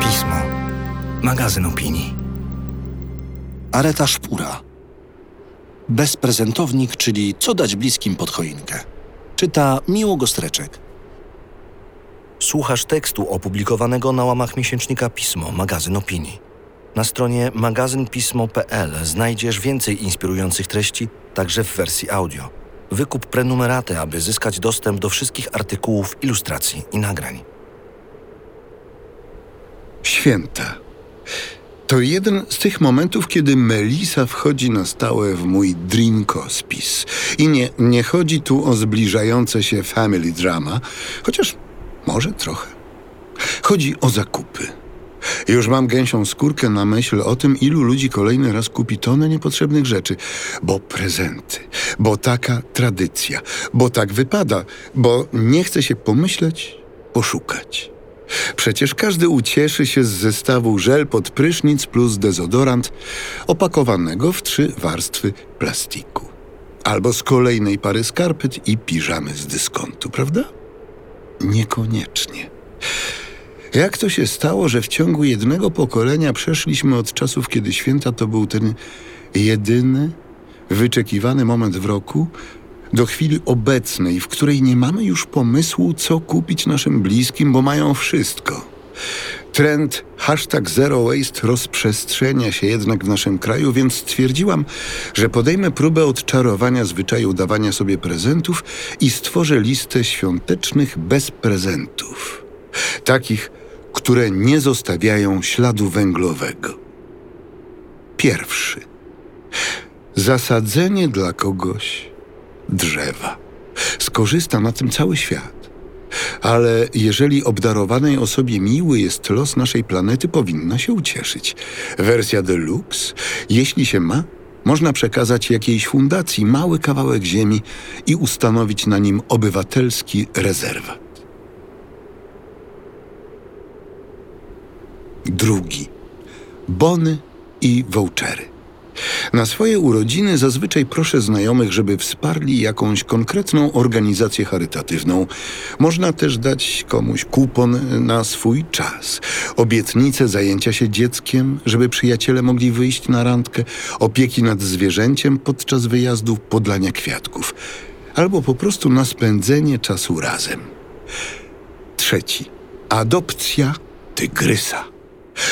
Pismo. Magazyn opinii. Areta Szpura. Bezprezentownik, czyli co dać bliskim pod choinkę. Czyta Miło Gostreczek. Słuchasz tekstu opublikowanego na łamach miesięcznika Pismo, magazyn opinii. Na stronie magazynpismo.pl znajdziesz więcej inspirujących treści, także w wersji audio. Wykup prenumeraty, aby zyskać dostęp do wszystkich artykułów, ilustracji i nagrań. Święta. To jeden z tych momentów, kiedy Melisa wchodzi na stałe w mój dream hospice. I nie, nie chodzi tu o zbliżające się family drama, chociaż może trochę. Chodzi o zakupy. Już mam gęsią skórkę na myśl o tym, ilu ludzi kolejny raz kupi tonę niepotrzebnych rzeczy. Bo prezenty, bo taka tradycja, bo tak wypada, bo nie chce się pomyśleć, poszukać. Przecież każdy ucieszy się z zestawu żel pod prysznic plus dezodorant opakowanego w trzy warstwy plastiku. Albo z kolejnej pary skarpet i piżamy z dyskontu, prawda? Niekoniecznie. Jak to się stało, że w ciągu jednego pokolenia przeszliśmy od czasów, kiedy święta to był ten jedyny, wyczekiwany moment w roku, do chwili obecnej, w której nie mamy już pomysłu, co kupić naszym bliskim, bo mają wszystko. Trend hashtag zero waste rozprzestrzenia się jednak w naszym kraju, więc stwierdziłam, że podejmę próbę odczarowania zwyczaju dawania sobie prezentów i stworzę listę świątecznych bez prezentów. Takich, które nie zostawiają śladu węglowego. Pierwszy. Zasadzenie dla kogoś drzewa. Skorzysta na tym cały świat. Ale jeżeli obdarowanej osobie miły jest los naszej planety, powinna się ucieszyć. Wersja deluxe, jeśli się ma, można przekazać jakiejś fundacji mały kawałek ziemi i ustanowić na nim obywatelski rezerwat. Drugi. Bony i vouchery. Na swoje urodziny zazwyczaj proszę znajomych, żeby wsparli jakąś konkretną organizację charytatywną. Można też dać komuś kupon na swój czas, obietnicę zajęcia się dzieckiem, żeby przyjaciele mogli wyjść na randkę, opieki nad zwierzęciem podczas wyjazdu, podlania kwiatków, albo po prostu na spędzenie czasu razem. Trzeci. Adopcja tygrysa.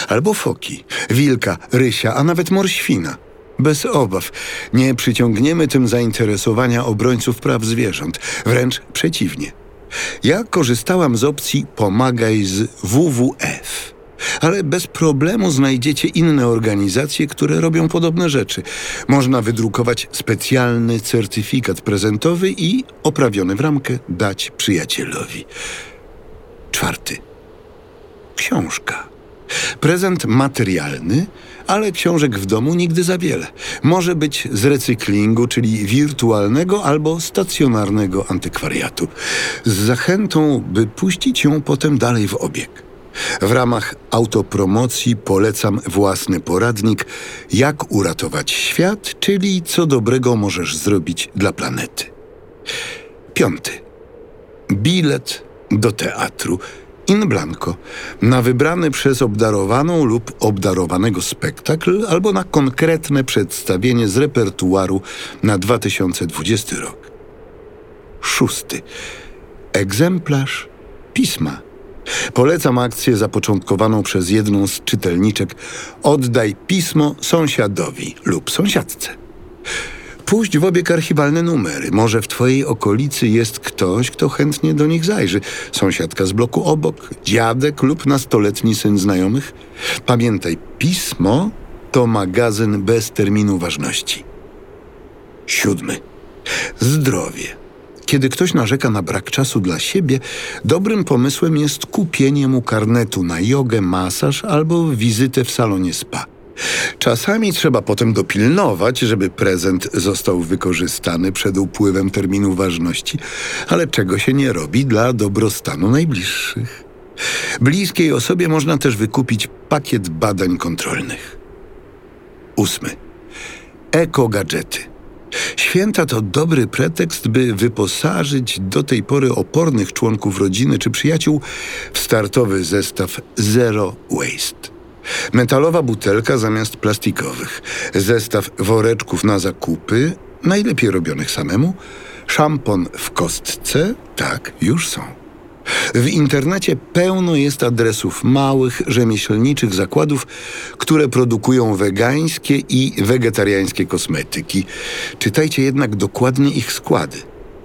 Albo foki, wilka, rysia, a nawet morświna. Bez obaw. Nie przyciągniemy tym zainteresowania obrońców praw zwierząt. Wręcz przeciwnie. Ja korzystałam z opcji Pomagaj z WWF. Ale bez problemu znajdziecie inne organizacje, które robią podobne rzeczy. Można wydrukować specjalny certyfikat prezentowy i oprawiony w ramkę dać przyjacielowi. Czwarty. Książka. Prezent materialny, ale książek w domu nigdy za wiele. Może być z recyklingu, czyli wirtualnego albo stacjonarnego antykwariatu. Z zachętą, by puścić ją potem dalej w obieg. W ramach autopromocji polecam własny poradnik Jak uratować świat, czyli co dobrego możesz zrobić dla planety. Piąty. Bilet do teatru in blanco, na wybrany przez obdarowaną lub obdarowanego spektakl albo na konkretne przedstawienie z repertuaru na 2020 rok. Szósty. Egzemplarz pisma. Polecam akcję zapoczątkowaną przez jedną z czytelniczek Oddaj pismo sąsiadowi lub sąsiadce. Puść w obieg archiwalne numery. Może w twojej okolicy jest ktoś, kto chętnie do nich zajrzy. Sąsiadka z bloku obok, dziadek lub nastoletni syn znajomych. Pamiętaj, pismo to magazyn bez terminu ważności. Siódmy. Zdrowie. Kiedy ktoś narzeka na brak czasu dla siebie, dobrym pomysłem jest kupienie mu karnetu na jogę, masaż albo wizytę w salonie spa. Czasami trzeba potem dopilnować, żeby prezent został wykorzystany przed upływem terminu ważności, ale czego się nie robi dla dobrostanu najbliższych. Bliskiej osobie można też wykupić pakiet badań kontrolnych. Ósmy. Eko-gadżety. Święta to dobry pretekst, by wyposażyć do tej pory opornych członków rodziny czy przyjaciół w startowy zestaw Zero Waste. Metalowa butelka zamiast plastikowych, zestaw woreczków na zakupy, najlepiej robionych samemu, szampon w kostce, tak, już są. W internecie pełno jest adresów małych, rzemieślniczych zakładów, które produkują wegańskie i wegetariańskie kosmetyki. Czytajcie jednak dokładnie ich składy.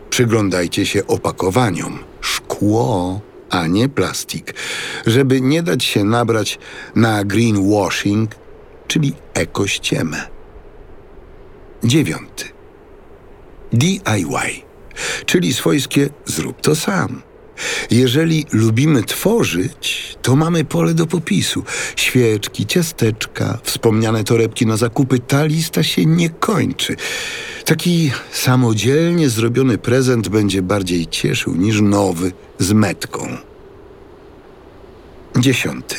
Przyglądajcie się opakowaniom. Szkło, a nie plastik, żeby nie dać się nabrać na greenwashing, czyli ekościemę. Dziewiąty. DIY, czyli swojskie zrób to sam. Jeżeli lubimy tworzyć, to mamy pole do popisu. Świeczki, ciasteczka, wspomniane torebki na zakupy, ta lista się nie kończy. Taki samodzielnie zrobiony prezent będzie bardziej cieszył niż nowy z metką. Dziesiąty.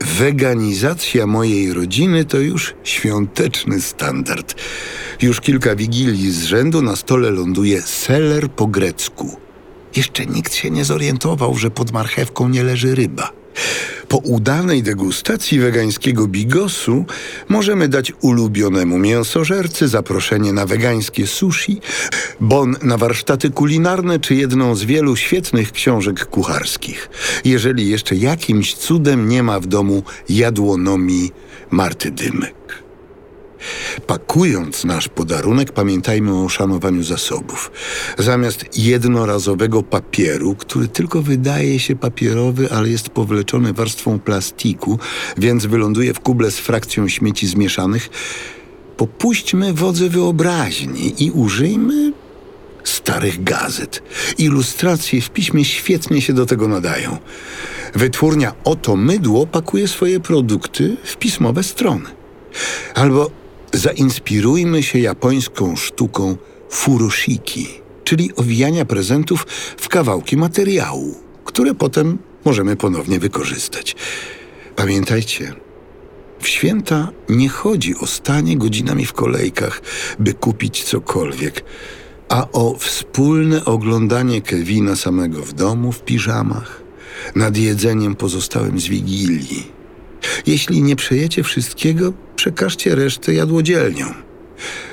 Weganizacja mojej rodziny to już świąteczny standard. Już kilka wigilii z rzędu na stole ląduje seler po grecku. Jeszcze nikt się nie zorientował, że pod marchewką nie leży ryba. Po udanej degustacji wegańskiego bigosu możemy dać ulubionemu mięsożercy zaproszenie na wegańskie sushi, bon na warsztaty kulinarne czy jedną z wielu świetnych książek kucharskich. Jeżeli jeszcze jakimś cudem nie ma w domu jadłonomii Marty Dymek. Pakując nasz podarunek, pamiętajmy o szanowaniu zasobów. Zamiast jednorazowego papieru, który tylko wydaje się papierowy, ale jest powleczony warstwą plastiku, więc wyląduje w kuble z frakcją śmieci zmieszanych, popuśćmy wodze wyobraźni i użyjmy starych gazet. Ilustracje w piśmie świetnie się do tego nadają. Wytwórnia Oto Mydło pakuje swoje produkty w pismowe strony. Albo Zainspirujmy się japońską sztuką furoshiki, czyli owijania prezentów w kawałki materiału, które potem możemy ponownie wykorzystać. Pamiętajcie, w święta nie chodzi o stanie godzinami w kolejkach, by kupić cokolwiek, a o wspólne oglądanie Kevina samego w domu w piżamach, nad jedzeniem pozostałym z wigilii. Jeśli nie przejecie wszystkiego, przekażcie resztę jadłodzielniom.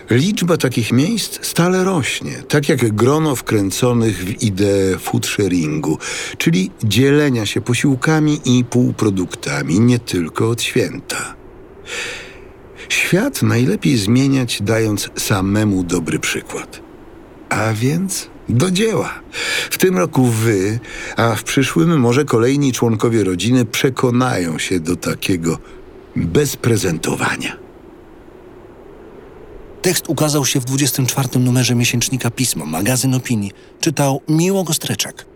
Liczba takich miejsc stale rośnie, tak jak grono wkręconych w ideę food sharingu, czyli dzielenia się posiłkami i półproduktami nie tylko od święta. Świat najlepiej zmieniać, dając samemu dobry przykład. A więc do dzieła. W tym roku wy, a w przyszłym może kolejni członkowie rodziny przekonają się do takiego bez prezentowania. Tekst ukazał się w 24 numerze miesięcznika Pismo, magazyn opinii. Czytał Miło Gostreczak.